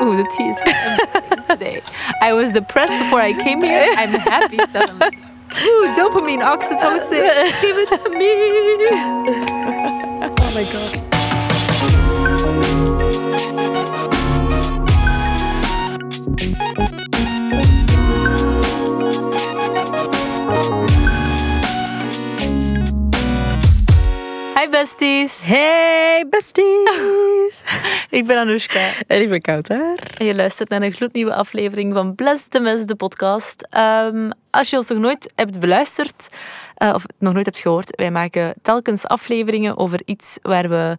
Ooh, the tea is today. I was depressed before I came here. I'm happy suddenly. Ooh, dopamine, oxytocin. Give it to me. Oh my god. Hi besties. Hey, besties. Ik ben Anoushka. En ik ben koud hè? En je luistert naar een gloednieuwe aflevering van Bless the Mess, de podcast. Ehm, als je ons nog nooit hebt beluisterd, eh, of nog nooit hebt gehoord, wij maken telkens afleveringen over iets waar we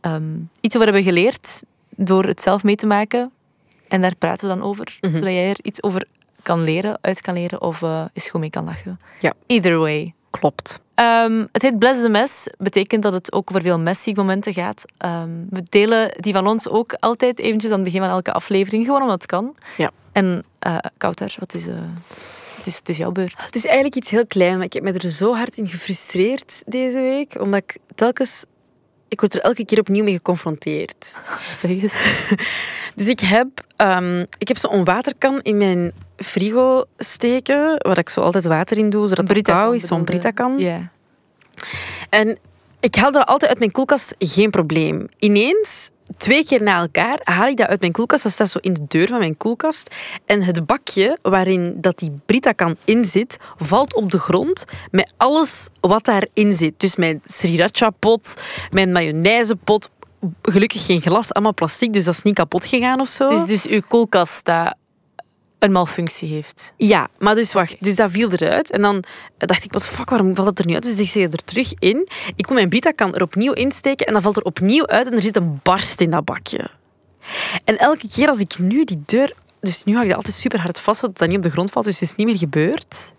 ehm, iets over hebben geleerd door het zelf mee te maken. En daar praten we dan over, zodat jij er iets over kan leren, uit kan leren of eh eens goed mee kan lachen. Ja. Either way. Klopt. Ehm, het heet Bless the Mess. Betekent dat het ook over veel messy momenten gaat. Ehm, we delen die van ons ook altijd eventjes aan het begin van elke aflevering. Gewoon omdat het kan. Ja. En uh, Kouter, wat is, eh, het is, het is jouw beurt. Het is eigenlijk iets heel klein, maar ik heb me er zo hard in gefrustreerd deze week. Omdat ik telkens... Ik word er elke keer opnieuw mee geconfronteerd. Zeg eens. Dus ik heb, ehm, ik heb zo'n waterkan in mijn frigo steken, waar ik zo altijd water in doe, zodat het koud is. Zo'n Brita-kan. Ja. En ik haal dat altijd uit mijn koelkast, geen probleem. Ineens, twee keer na elkaar, haal ik dat uit mijn koelkast. Dat staat zo in de deur van mijn koelkast. En het bakje waarin dat die Brita-kan in zit, valt op de grond met alles wat daarin zit. Dus mijn sriracha-pot, mijn mayonaisepot, gelukkig geen glas, allemaal plastic, dus dat is niet kapot gegaan of zo. Het is dus uw koelkast dat een malfunctie heeft. Ja, maar dus wacht. Dus dat viel eruit. En dan dacht ik, wat fuck, waarom valt het er nu uit? Dus ik zet er terug in. Ik wil mijn Brita-kan er opnieuw insteken en dan valt er opnieuw uit en er zit een barst in dat bakje. En elke keer als ik nu die deur... Dus nu hou ik dat altijd super hard vast, zodat dat niet op de grond valt. Dus het is niet meer gebeurd.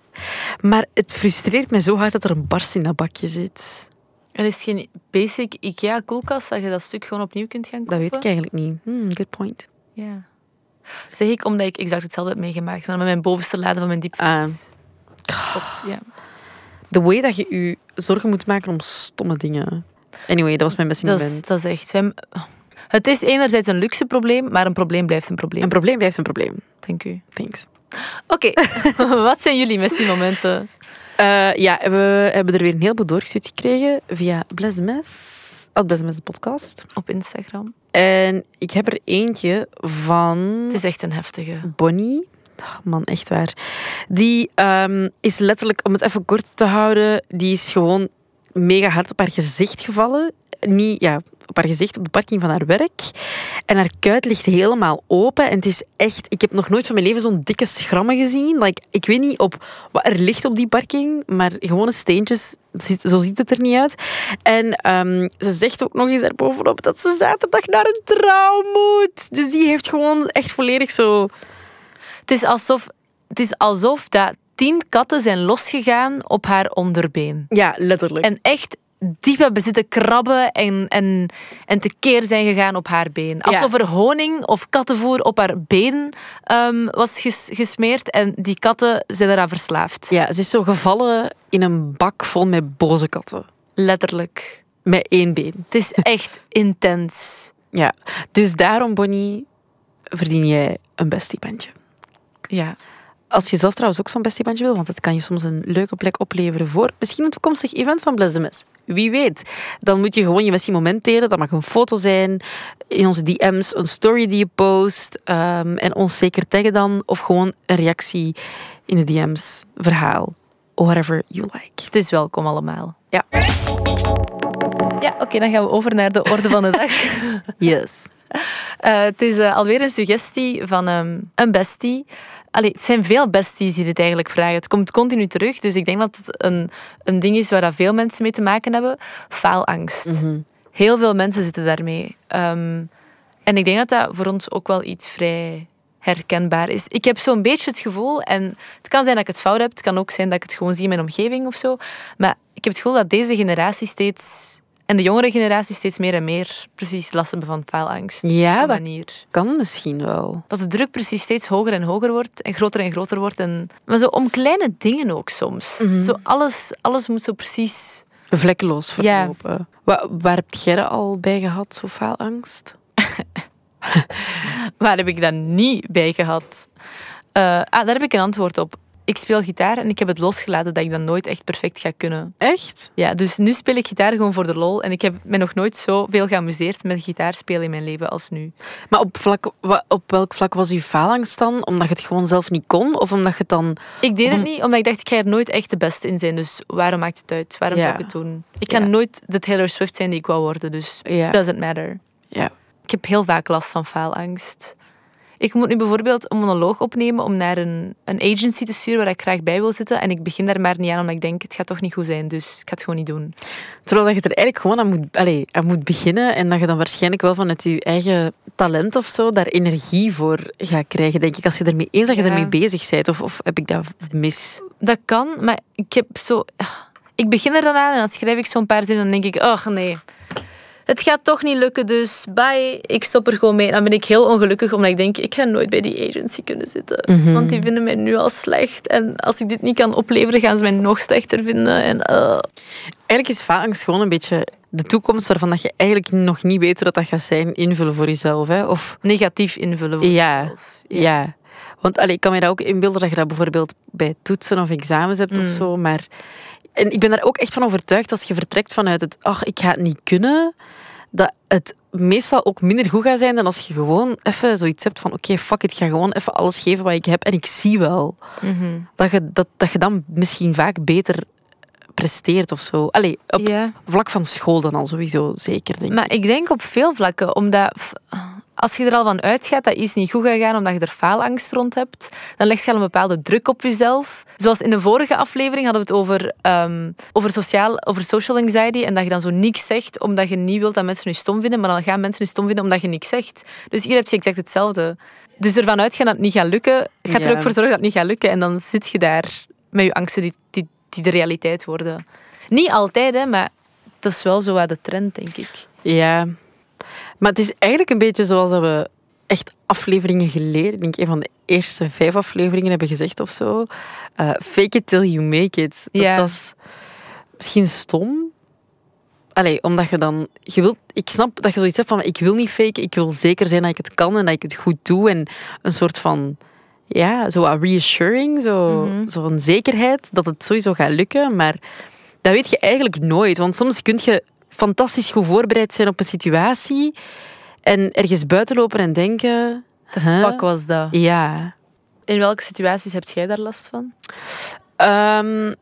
Maar het frustreert me zo hard dat er een barst in dat bakje zit. Er is geen basic IKEA-koelkast dat je dat stuk gewoon opnieuw kunt gaan kopen? Dat weet ik eigenlijk niet. Hmm, good point. Ja. Zeg ik omdat ik exact hetzelfde heb meegemaakt, maar met mijn bovenste lade van mijn diepvries. Klopt, ja. The way dat je je zorgen moet maken om stomme dingen. Anyway, dat was mijn beste Dat is, moment. dat is echt... Het is enerzijds een luxe probleem, maar een probleem blijft een probleem. Een probleem blijft een probleem. Dank u. Thanks. Oké, wat zijn jullie Messi-momenten? Eh, ja, we hebben er weer een heleboel doorgestuurd gekregen via Bless the Mess de podcast. Op Instagram. En ik heb er eentje van Het is echt een heftige. Bonnie. Ah, Man, echt waar. Die ehm, is letterlijk, om het even kort te houden, die is gewoon mega hard op haar gezicht gevallen. Niet, ja, op haar gezicht op de parking van haar werk. En haar kuit ligt helemaal open. En het is echt... Ik heb nog nooit van mijn leven zo'n dikke schrammen gezien. Like, ik weet niet op wat er ligt op die parking, maar gewone steentjes. Zo ziet het er niet uit. En ehm, ze zegt ook nog eens daarbovenop dat ze zaterdag naar een trouw moet. Dus die heeft gewoon echt volledig zo... Het is alsof, het is alsof dat tien katten zijn losgegaan op haar onderbeen. Ja, letterlijk. En echt diep hebben zitten krabben en, en, en tekeer zijn gegaan op haar been. Alsof er honing of kattenvoer op haar been ehm, was ges- gesmeerd en die katten zijn eraan verslaafd. Ja, ze is zo gevallen in een bak vol met boze katten. Letterlijk. Met één been. Het is echt intens. Ja. Dus daarom, Bonnie, verdien jij een bestiebandje. Ja. Als je zelf trouwens ook zo'n bestiebandje wil, want dat kan je soms een leuke plek opleveren voor misschien een toekomstig event van Bless the Mess. Wie weet. Dan moet je gewoon je bestie moment delen. Dat mag een foto zijn, in onze DM's, een story die je post. ehm, en ons zeker taggen dan. Of gewoon een reactie in de DM's, verhaal. Whatever you like. Het is welkom allemaal. Ja. Ja, oké, dan gaan we over naar de orde van de dag. Yes. Eh, het is eh, alweer een suggestie van ehm, een bestie. Allee, het zijn veel besties die dit eigenlijk vragen. Het komt continu terug, dus ik denk dat het een, een ding is waar dat veel mensen mee te maken hebben. Faalangst. Heel veel mensen zitten daarmee. Ehm, en ik denk dat dat voor ons ook wel iets vrij herkenbaar is. Ik heb zo'n beetje het gevoel, en het kan zijn dat ik het fout heb, het kan ook zijn dat ik het gewoon zie in mijn omgeving of zo, maar ik heb het gevoel dat deze generatie steeds, en de jongere generatie steeds meer en meer precies last hebben van faalangst. Ja, dat manier. kan misschien wel. Dat de druk precies steeds hoger en hoger wordt en groter en groter wordt. En, maar zo om kleine dingen ook soms. Zo alles, alles moet zo precies... Vlekkeloos Ja. verlopen. Wa- waar heb jij dat al bij gehad, zo faalangst? Waar heb ik dat niet bij gehad? Uh, ah, daar heb ik een antwoord op. Ik speel gitaar en ik heb het losgelaten dat ik dat nooit echt perfect ga kunnen. Echt? Ja, dus nu speel ik gitaar gewoon voor de lol. En ik heb me nog nooit zoveel geamuseerd met gitaarspelen in mijn leven als nu. Maar op, vlak, op welk vlak was uw faalangst dan? Omdat je het gewoon zelf niet kon? Of omdat je het dan... Ik deed het niet, omdat ik dacht, ik ga er nooit echt de beste in zijn. Dus waarom maakt het uit? Waarom zou ik het doen? Ik kan nooit de Taylor Swift zijn die ik wou worden. Dus ja. doesn't matter. Ja. Ik heb heel vaak last van faalangst. Ik moet nu bijvoorbeeld een monoloog opnemen om naar een, een agency te sturen waar ik graag bij wil zitten. En ik begin daar maar niet aan, omdat ik denk, het gaat toch niet goed zijn. Dus ik ga het gewoon niet doen. Terwijl dat je er eigenlijk gewoon aan moet, allez, aan moet beginnen. En dat je dan waarschijnlijk wel vanuit je eigen talent of zo daar energie voor gaat krijgen, denk ik. Als je ermee eens dat je ermee bezig bent. Of, of heb ik dat mis? Dat kan, maar ik heb zo... Ik begin er dan aan en dan schrijf ik zo'n paar zinnen en dan denk ik, oh nee, het gaat toch niet lukken, dus bye. Ik stop er gewoon mee. dan ben ik heel ongelukkig, omdat ik denk, ik ga nooit bij die agency kunnen zitten. Mhm. Want die vinden mij nu al slecht. En als ik dit niet kan opleveren, gaan ze mij nog slechter vinden. En, uh. Eigenlijk is faalangst gewoon een beetje de toekomst waarvan dat je eigenlijk nog niet weet hoe dat, dat gaat zijn, invullen voor jezelf. Hè? Of negatief invullen voor ja, jezelf. Ja. ja. Want allee, ik kan me dat ook inbeelden dat je dat bijvoorbeeld bij toetsen of examens hebt of mm. zo. Maar en ik ben daar ook echt van overtuigd als je vertrekt vanuit het, ach, ik ga het niet kunnen, dat het meestal ook minder goed gaat zijn dan als je gewoon even zoiets hebt van, oké, fuck it, ik ga gewoon even alles geven wat ik heb en ik zie wel. Mhm. dat, je, dat, dat je dan misschien vaak beter presteert of zo. Allee, op vlak van school dan al sowieso zeker, denk ik. Maar ik denk op veel vlakken, omdat als je er al van uitgaat dat iets niet goed gaat gaan omdat je er faalangst rond hebt, dan leg je al een bepaalde druk op jezelf. Zoals in de vorige aflevering hadden we het over, um, over, sociaal, over social anxiety en dat je dan zo niks zegt omdat je niet wilt dat mensen je stom vinden, maar dan gaan mensen je stom vinden omdat je niks zegt. Dus hier heb je exact hetzelfde. Dus ervan uitgaan dat het niet gaat lukken, gaat er ook voor zorgen dat het niet gaat lukken en dan zit je daar met je angsten die, die, die de realiteit worden. Niet altijd, hè, maar dat is wel zo wat de trend, denk ik. Ja, maar het is eigenlijk een beetje zoals dat we echt afleveringen geleden, ik denk een van de eerste vijf afleveringen hebben gezegd of zo. Uh, fake it till you make it. Ja. Dat is misschien stom. Allee, omdat je dan... Je wilt, ik snap dat je zoiets hebt van, ik wil niet faken, ik wil zeker zijn dat ik het kan en dat ik het goed doe. En een soort van... Ja, zo reassuring, zo, mm zo'n zekerheid dat het sowieso gaat lukken. Maar dat weet je eigenlijk nooit. Want soms kun je fantastisch goed voorbereid zijn op een situatie en ergens buiten lopen en denken... De fuck was dat? Ja. In welke situaties heb jij daar last van? Um,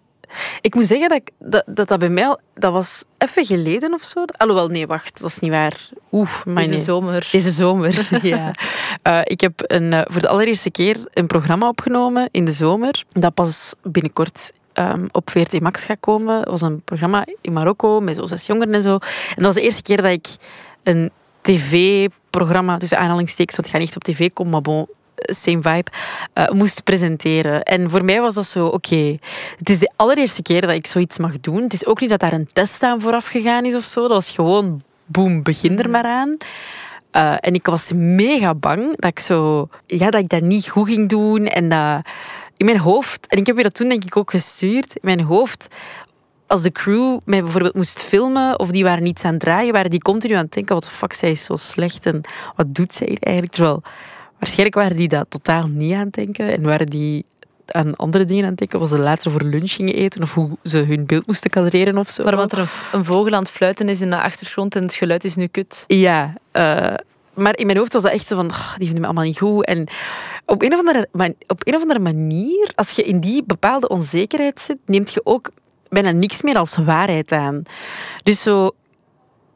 ik moet zeggen dat, ik, dat, dat, dat bij mij dat was even geleden of zo. Alhoewel, nee, wacht, dat is niet waar. Oeh, Deze nee. zomer. Deze zomer, ja. Uh, ik heb een, uh, voor de allereerste keer een programma opgenomen in de zomer. Dat pas binnenkort um, op VRT Max gaat komen. Dat was een programma in Marokko met zo zes jongeren en zo. En dat was de eerste keer dat ik een tv-programma, dus aanhalingstekens, want het gaat niet op tv komen, maar bon, same vibe, uh, moest presenteren. En voor mij was dat zo, oké, het is de allereerste keer dat ik zoiets mag doen. Het is ook niet dat daar een test aan vooraf gegaan is of zo. Dat was gewoon, boem, begin er maar aan. Uh, en ik was mega bang dat ik zo, ja, dat ik dat niet goed ging doen en dat in mijn hoofd, en ik heb je dat toen denk ik ook gestuurd, in mijn hoofd, als de crew mij bijvoorbeeld moest filmen of die waren iets aan het draaien, waren die continu aan het denken, wat de fuck, zij is zo slecht en wat doet zij hier eigenlijk? Terwijl, waarschijnlijk waren die dat totaal niet aan het denken en waren die aan andere dingen aan het denken, was ze later voor lunch gingen eten of hoe ze hun beeld moesten kadreren of zo. Maar want er een, een, vogel aan het fluiten is in de achtergrond en het geluid is nu kut. Ja, uh, maar in mijn hoofd was dat echt zo van, die vinden me allemaal niet goed. En op een, of andere, op een of andere manier, als je in die bepaalde onzekerheid zit, neemt je ook bijna niks meer als waarheid aan. Dus zo,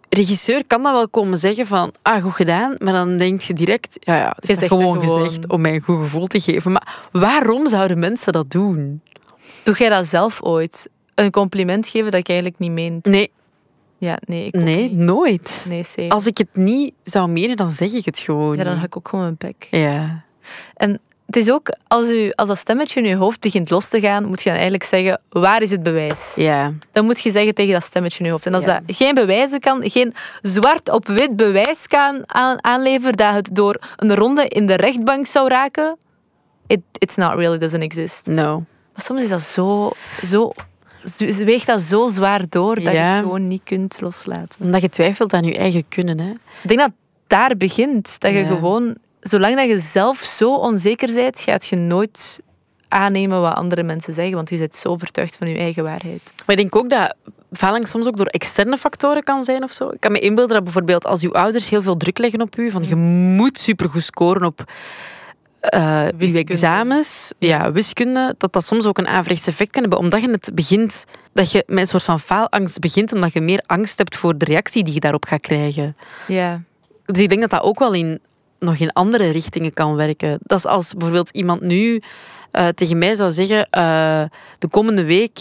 regisseur kan dan wel komen zeggen van, ah, goed gedaan, maar dan denk je direct, ja, ja het is gewoon, gewoon gezegd om mij een goed gevoel te geven. Maar waarom zouden mensen dat doen? Doe jij dat zelf ooit? Een compliment geven dat ik eigenlijk niet meent? Nee, ja, nee, ik nee nooit. Nee, zeker. Als ik het niet zou menen, dan zeg ik het gewoon. Ja, dan ga ik ook gewoon mijn pek. Ja. En het is ook, als, u, als dat stemmetje in je hoofd begint los te gaan, moet je dan eigenlijk zeggen, waar is het bewijs? Ja. Dan moet je zeggen tegen dat stemmetje in je hoofd. En als dat geen bewijzen kan, geen zwart op wit bewijs kan aanleveren dat het door een ronde in de rechtbank zou raken, it, it's not really, doesn't exist. No. Maar soms is dat zo, zo weegt dat zo zwaar door dat je het gewoon niet kunt loslaten. Omdat je twijfelt aan je eigen kunnen. Hè? Ik denk dat daar begint. Dat je Ja. gewoon, zolang dat je zelf zo onzeker bent, gaat je nooit aannemen wat andere mensen zeggen, want je bent zo overtuigd van je eigen waarheid. Maar ik denk ook dat faalangst soms ook door externe factoren kan zijn of zo. Ik kan me inbeelden dat bijvoorbeeld als uw ouders heel veel druk leggen op u, van je moet supergoed scoren op eh uw Wiskunde. examens, ja, wiskunde, dat dat soms ook een averechts effect kan hebben, omdat je het begint, dat je met een soort van faalangst begint, omdat je meer angst hebt voor de reactie die je daarop gaat krijgen. Ja. Dus ik denk dat dat ook wel in, nog in andere richtingen kan werken. Dat is als bijvoorbeeld iemand nu eh, tegen mij zou zeggen, eh, de komende week,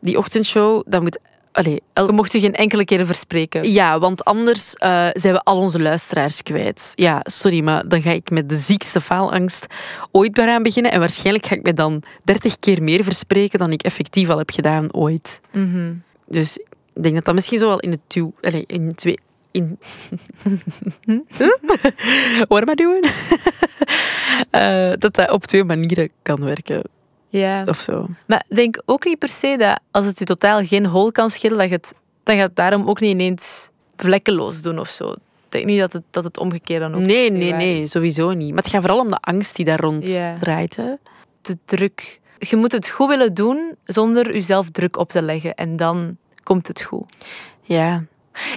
die ochtendshow, dat moet... Allee, el- je geen enkele keer verspreken. ja, want anders eh, zijn we al onze luisteraars kwijt. Ja, sorry, maar dan ga ik met de ziekste faalangst ooit daaraan beginnen. En waarschijnlijk ga ik me dan dertig keer meer verspreken dan ik effectief al heb gedaan ooit. Mhm. Dus ik denk dat dat misschien zo wel in de two, allee, in twee... In... What am I doing? Dat dat op twee manieren kan werken, Ja. of zo. Maar denk ook niet per se dat als het je totaal geen hol kan schelen, dat je het, dat je het daarom ook niet ineens vlekkeloos doen of zo. Ik denk niet dat het, dat het omgekeerd dan ook Nee, nee, nee, is. sowieso niet. Maar het gaat vooral om de angst die daar rond Ja. draait. Hè? Te druk. Je moet het goed willen doen zonder jezelf druk op te leggen. En dan komt het goed. Ja.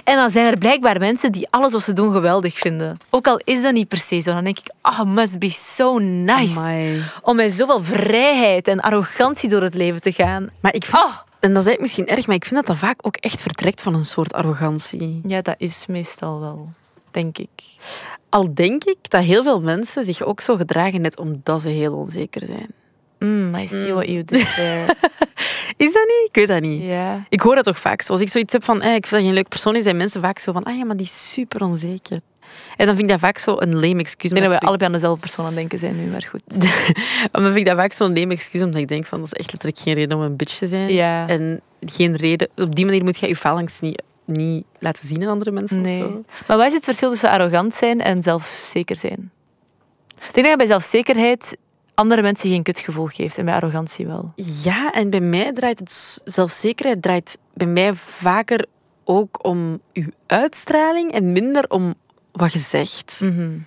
En dan zijn er blijkbaar mensen die alles wat ze doen geweldig vinden. Ook al is dat niet per se zo. Dan denk ik, ah, must be so nice. Amai. Om met zoveel vrijheid en arrogantie door het leven te gaan. Maar ik vind, Ah, en dat is misschien erg, maar ik vind dat dat vaak ook echt vertrekt van een soort arrogantie. ja, dat is meestal wel, denk ik. Al denk ik dat heel veel mensen zich ook zo gedragen net omdat ze heel onzeker zijn. Mm, I see what you did there. Is dat niet? Ik weet dat niet. Ik hoor dat toch vaak. Als ik zoiets heb van, eh, ik vind dat je een leuk persoon is, zijn mensen vaak zo van, ah ja, maar die is super onzeker. En dan vind ik dat vaak zo een lame excuus. Ik denk dat we allebei aan dezelfde persoon aan denken zijn nu, maar goed. dan vind ik dat vaak zo'n lame excuus, omdat ik denk van, dat is echt letterlijk geen reden om een bitch te zijn. Ja. En geen reden, op die manier moet je je faalangst niet, niet laten zien aan andere mensen of Nee. zo. Maar wat is het verschil tussen arrogant zijn en zelfzeker zijn? Ik denk dat bij zelfzekerheid andere mensen geen kutgevoel geeft en bij arrogantie wel. Ja, en bij mij draait het zelfzekerheid draait bij mij vaker ook om uw uitstraling en minder om wat je zegt. Mhm.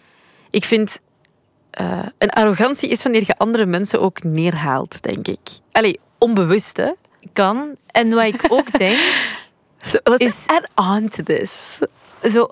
Ik vind eh, een arrogantie is wanneer je andere mensen ook neerhaalt, denk ik. Allee, onbewust, hè? Kan. En wat ik ook denk, So, Is- add on to this. zo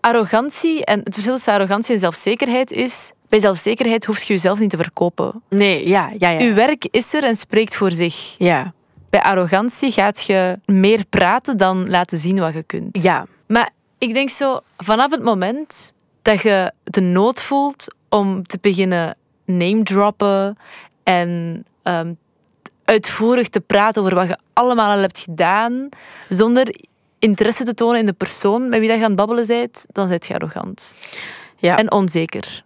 arrogantie en het verschil tussen arrogantie en zelfzekerheid is, bij zelfzekerheid hoef je jezelf niet te verkopen. Nee, ja, ja, ja. Je werk is er en spreekt voor zich. Ja, Bij arrogantie gaat je meer praten dan laten zien wat je kunt. ja. Maar ik denk zo, vanaf het moment dat je de nood voelt om te beginnen name droppen en ehm, uitvoerig te praten over wat je allemaal al hebt gedaan, zonder interesse te tonen in de persoon met wie je aan het babbelen bent, dan ben je arrogant. ja. En onzeker.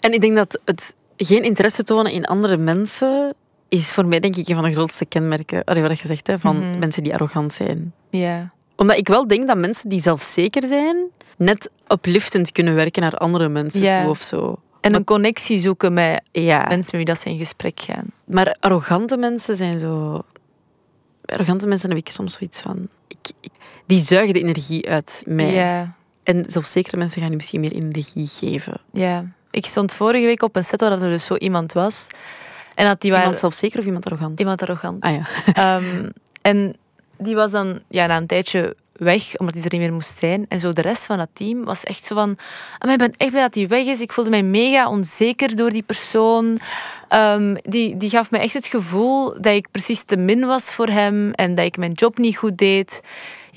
En ik denk dat het geen interesse tonen in andere mensen is voor mij denk ik een van de grootste kenmerken, allee, wat je zegt, hè, van Mhm. mensen die arrogant zijn. Ja. Omdat ik wel denk dat mensen die zelfzeker zijn, net upliftend kunnen werken naar andere mensen toe of zo. En een connectie zoeken met Ja, mensen met wie dat ze in gesprek gaan. maar arrogante mensen zijn zo... Bij arrogante mensen heb ik soms zoiets van... Ik, ik- die zuigen de energie uit mij. Ja. En zelfzekere mensen gaan je misschien meer energie geven. ja. Ik stond vorige week op een set waar er dus zo iemand was. En dat die waren... Iemand zelfzeker of iemand arrogant? Iemand arrogant. Ah ja. Ehm, en die was dan ja, na een tijdje weg, omdat hij er niet meer moest zijn. En zo de rest van het team was echt zo van... "Ah, maar ik ben echt blij dat hij weg is. Ik voelde mij mega onzeker door die persoon. Ehm, die, die gaf me echt het gevoel dat ik precies te min was voor hem. En dat ik mijn job niet goed deed.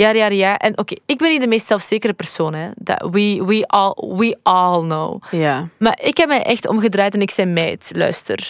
Ja, ja, ja. En oké, ik ben niet de meest zelfzekere persoon. Hè. Dat, we, we, all, we all know. Ja. Maar ik heb mij echt omgedraaid en ik zei, meid, luister.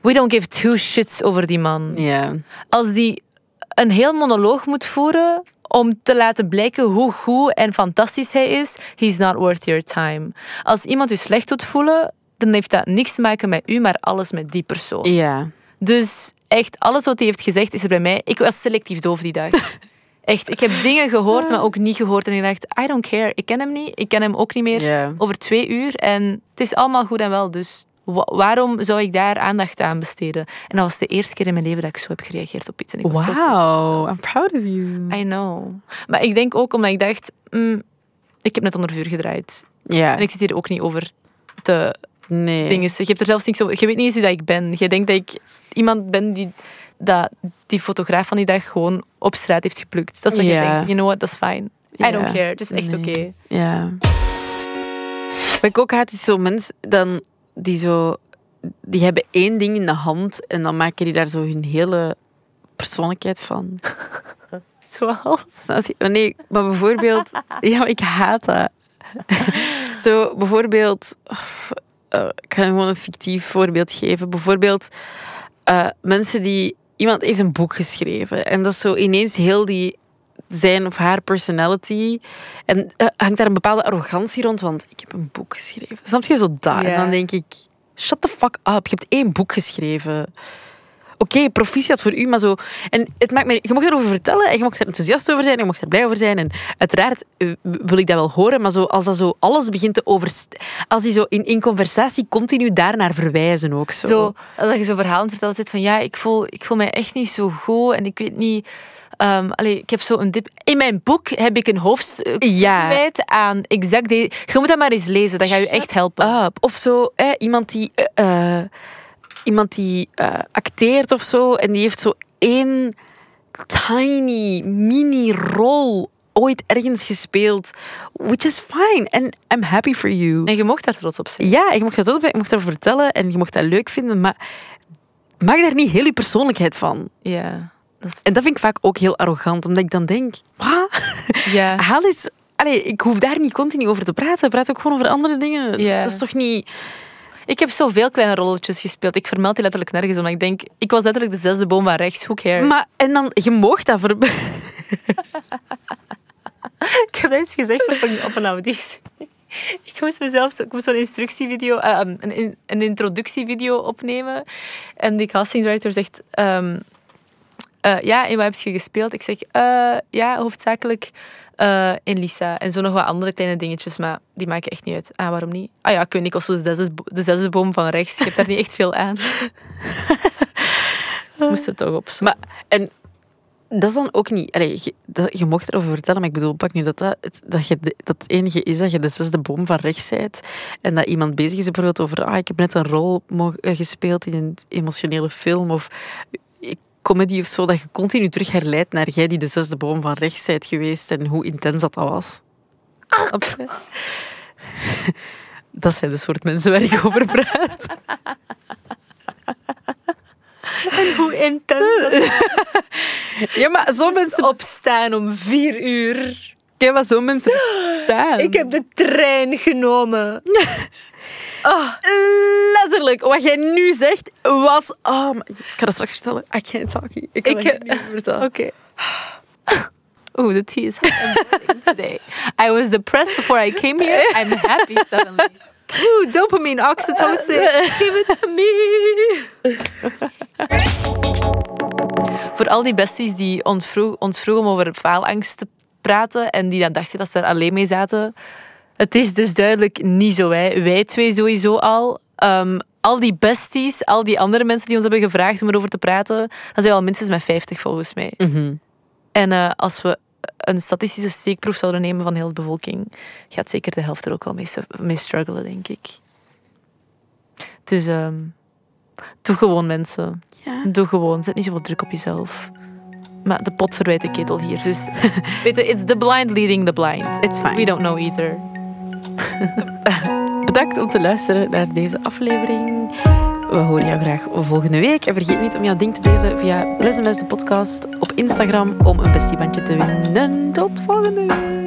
We don't give two shits over die man Ja. als die een heel monoloog moet voeren om te laten blijken hoe goed en fantastisch hij is, he's not worth your time. Als iemand u slecht doet voelen, dan heeft dat niks te maken met u, maar alles met die persoon. Ja. Dus echt, alles wat hij heeft gezegd is er bij mij. Ik was selectief doof die dag. Echt, ik heb dingen gehoord, maar ook niet gehoord. En ik dacht, I don't care. Ik ken hem niet. Ik ken hem ook niet meer. Over twee uur. En het is allemaal goed en wel. Dus wa- waarom zou ik daar aandacht aan besteden? En dat was de eerste keer in mijn leven dat ik zo heb gereageerd op iets. En ik was Wow. I'm proud of you. I know. Maar ik denk ook omdat ik dacht, mm, ik heb net onder vuur gedraaid. Ja. En ik zit hier ook niet over te nee. dingen. Je hebt er zelfs niks over. Je weet niet eens wie dat ik ben. Je denkt dat ik iemand ben die dat die fotograaf van die dag gewoon op straat heeft geplukt. Dat is wat je denkt. You know what, is fine. I don't care. Het is echt Nee. oké. Ja. Wat ik ook haat, is zo mensen dan, die zo... Die hebben één ding in de hand en dan maken die daar zo hun hele persoonlijkheid van. Zoals? Je? Nee, maar bijvoorbeeld... Ja, maar ik haat dat. Zo, bijvoorbeeld... eh, ik ga gewoon een fictief voorbeeld geven. Bijvoorbeeld eh, mensen die... Iemand heeft een boek geschreven en dat is zo ineens heel die zijn of haar personality. En eh, hangt daar een bepaalde arrogantie rond, want ik heb een boek geschreven. Snap je zo daar? En dan denk ik, shut the fuck up. Je hebt één boek geschreven. Oké, proficiat voor u, maar zo... En het maakt me, je mag erover vertellen en je mag er enthousiast over zijn, je mag er blij over zijn. En uiteraard eh, wil ik dat wel horen, maar zo, als dat zo alles begint te overst... Als die zo in, in conversatie continu daarnaar verwijzen ook zo. Zo, dat je zo verhalen vertelt zit van ja, ik voel, ik voel mij echt niet zo goed en ik weet niet. ehm, allee, ik heb zo een dip. In mijn boek heb ik een hoofdstuk Ja. gewijd aan exact deze. Je moet dat maar eens lezen, dat gaat je echt helpen. up. Of zo, iemand die, eh, eh, iemand die eh, acteert of zo en die heeft zo één tiny mini-rol ooit ergens gespeeld, which is fine and I'm happy for you. En je mocht daar trots op zijn. Ja, je mocht dat op, je mocht erover vertellen en je mocht dat leuk vinden, maar maak daar niet heel je persoonlijkheid van. Ja. Dat is, En dat vind ik vaak ook heel arrogant, omdat ik dan denk, wat? ja. Haal eens... Allee, ik hoef daar niet continu over te praten. Praat ook gewoon over andere dingen. Ja. Dat is toch niet... Ik heb zoveel kleine rolletjes gespeeld. Ik vermeld die letterlijk nergens, omdat ik denk, ik was letterlijk de zesde boom van rechts. Who cares? Maar, en dan, je moogt dat voor... Ik heb eens gezegd op een, op een auditie. Ik moest mezelf zo- ik moest zo'n instructievideo, eh, een, een, een introductievideo opnemen. En die casting director zegt: ehm, eh, Ja, en wat heb je gespeeld? Ik zeg: "Eh, Ja, hoofdzakelijk eh, in Lisa. En zo nog wat andere kleine dingetjes, maar die maken echt niet uit. Ah, waarom niet? Ah ja, ik weet niet, ik was zo de zesde, bo- de zesde boom van rechts. Je hebt daar niet echt veel aan. Moest het toch op. Maar, en dat is dan ook niet... Allee, je, dat, je mocht erover vertellen, maar ik bedoel, pak nu dat dat, dat, je de- dat het enige is dat je de zesde boom van rechts bent en dat iemand bezig is bijvoorbeeld over ah, ik heb net een rol gespeeld in een emotionele film of comedy of zo, dat je continu terug herleidt naar jij die de zesde boom van rechts bent geweest en hoe intens dat, dat was. Je? Dat zijn de soort mensen waar ik over praat. Hoe intens Ja, maar zo mensen... opstaan om vier uur. Ja, maar zo mensen bestaan. Ik heb de trein genomen. Letterlijk, wat jij nu zegt, was... Oh, ik ga dat straks vertellen. I can't talk. Ik kan Ik- het niet vertellen. Oké. Oeh, the tea is hot today. I was depressed before I came here. I'm happy suddenly. Oeh, dopamine, oxytocin. Give it to me. Voor al die besties die ontvroeg, ontvroeg om over faalangst te praten en die dan dachten dat ze er alleen mee zaten. Het is dus duidelijk niet zo. Hè. Wij twee sowieso al. Ehm, al die besties, al die andere mensen die ons hebben gevraagd om erover te praten, dat zijn wel minstens met 50 volgens mij. Mhm. En eh, als we een statistische steekproef zouden nemen van heel de bevolking, gaat zeker de helft er ook wel mee, mee struggelen, denk ik. Dus ehm, doe gewoon mensen. Ja. Doe gewoon. Zet niet zoveel druk op jezelf. Maar de pot verwijt de ketel hier. Dus weet je, it's the blind leading the blind. It's fine. We don't know either. Bedankt om te luisteren naar deze aflevering. We horen jou graag volgende week. En vergeet niet om jouw ding te delen via Pleasantness de podcast op Instagram om een bestiebandje te winnen. Tot volgende week.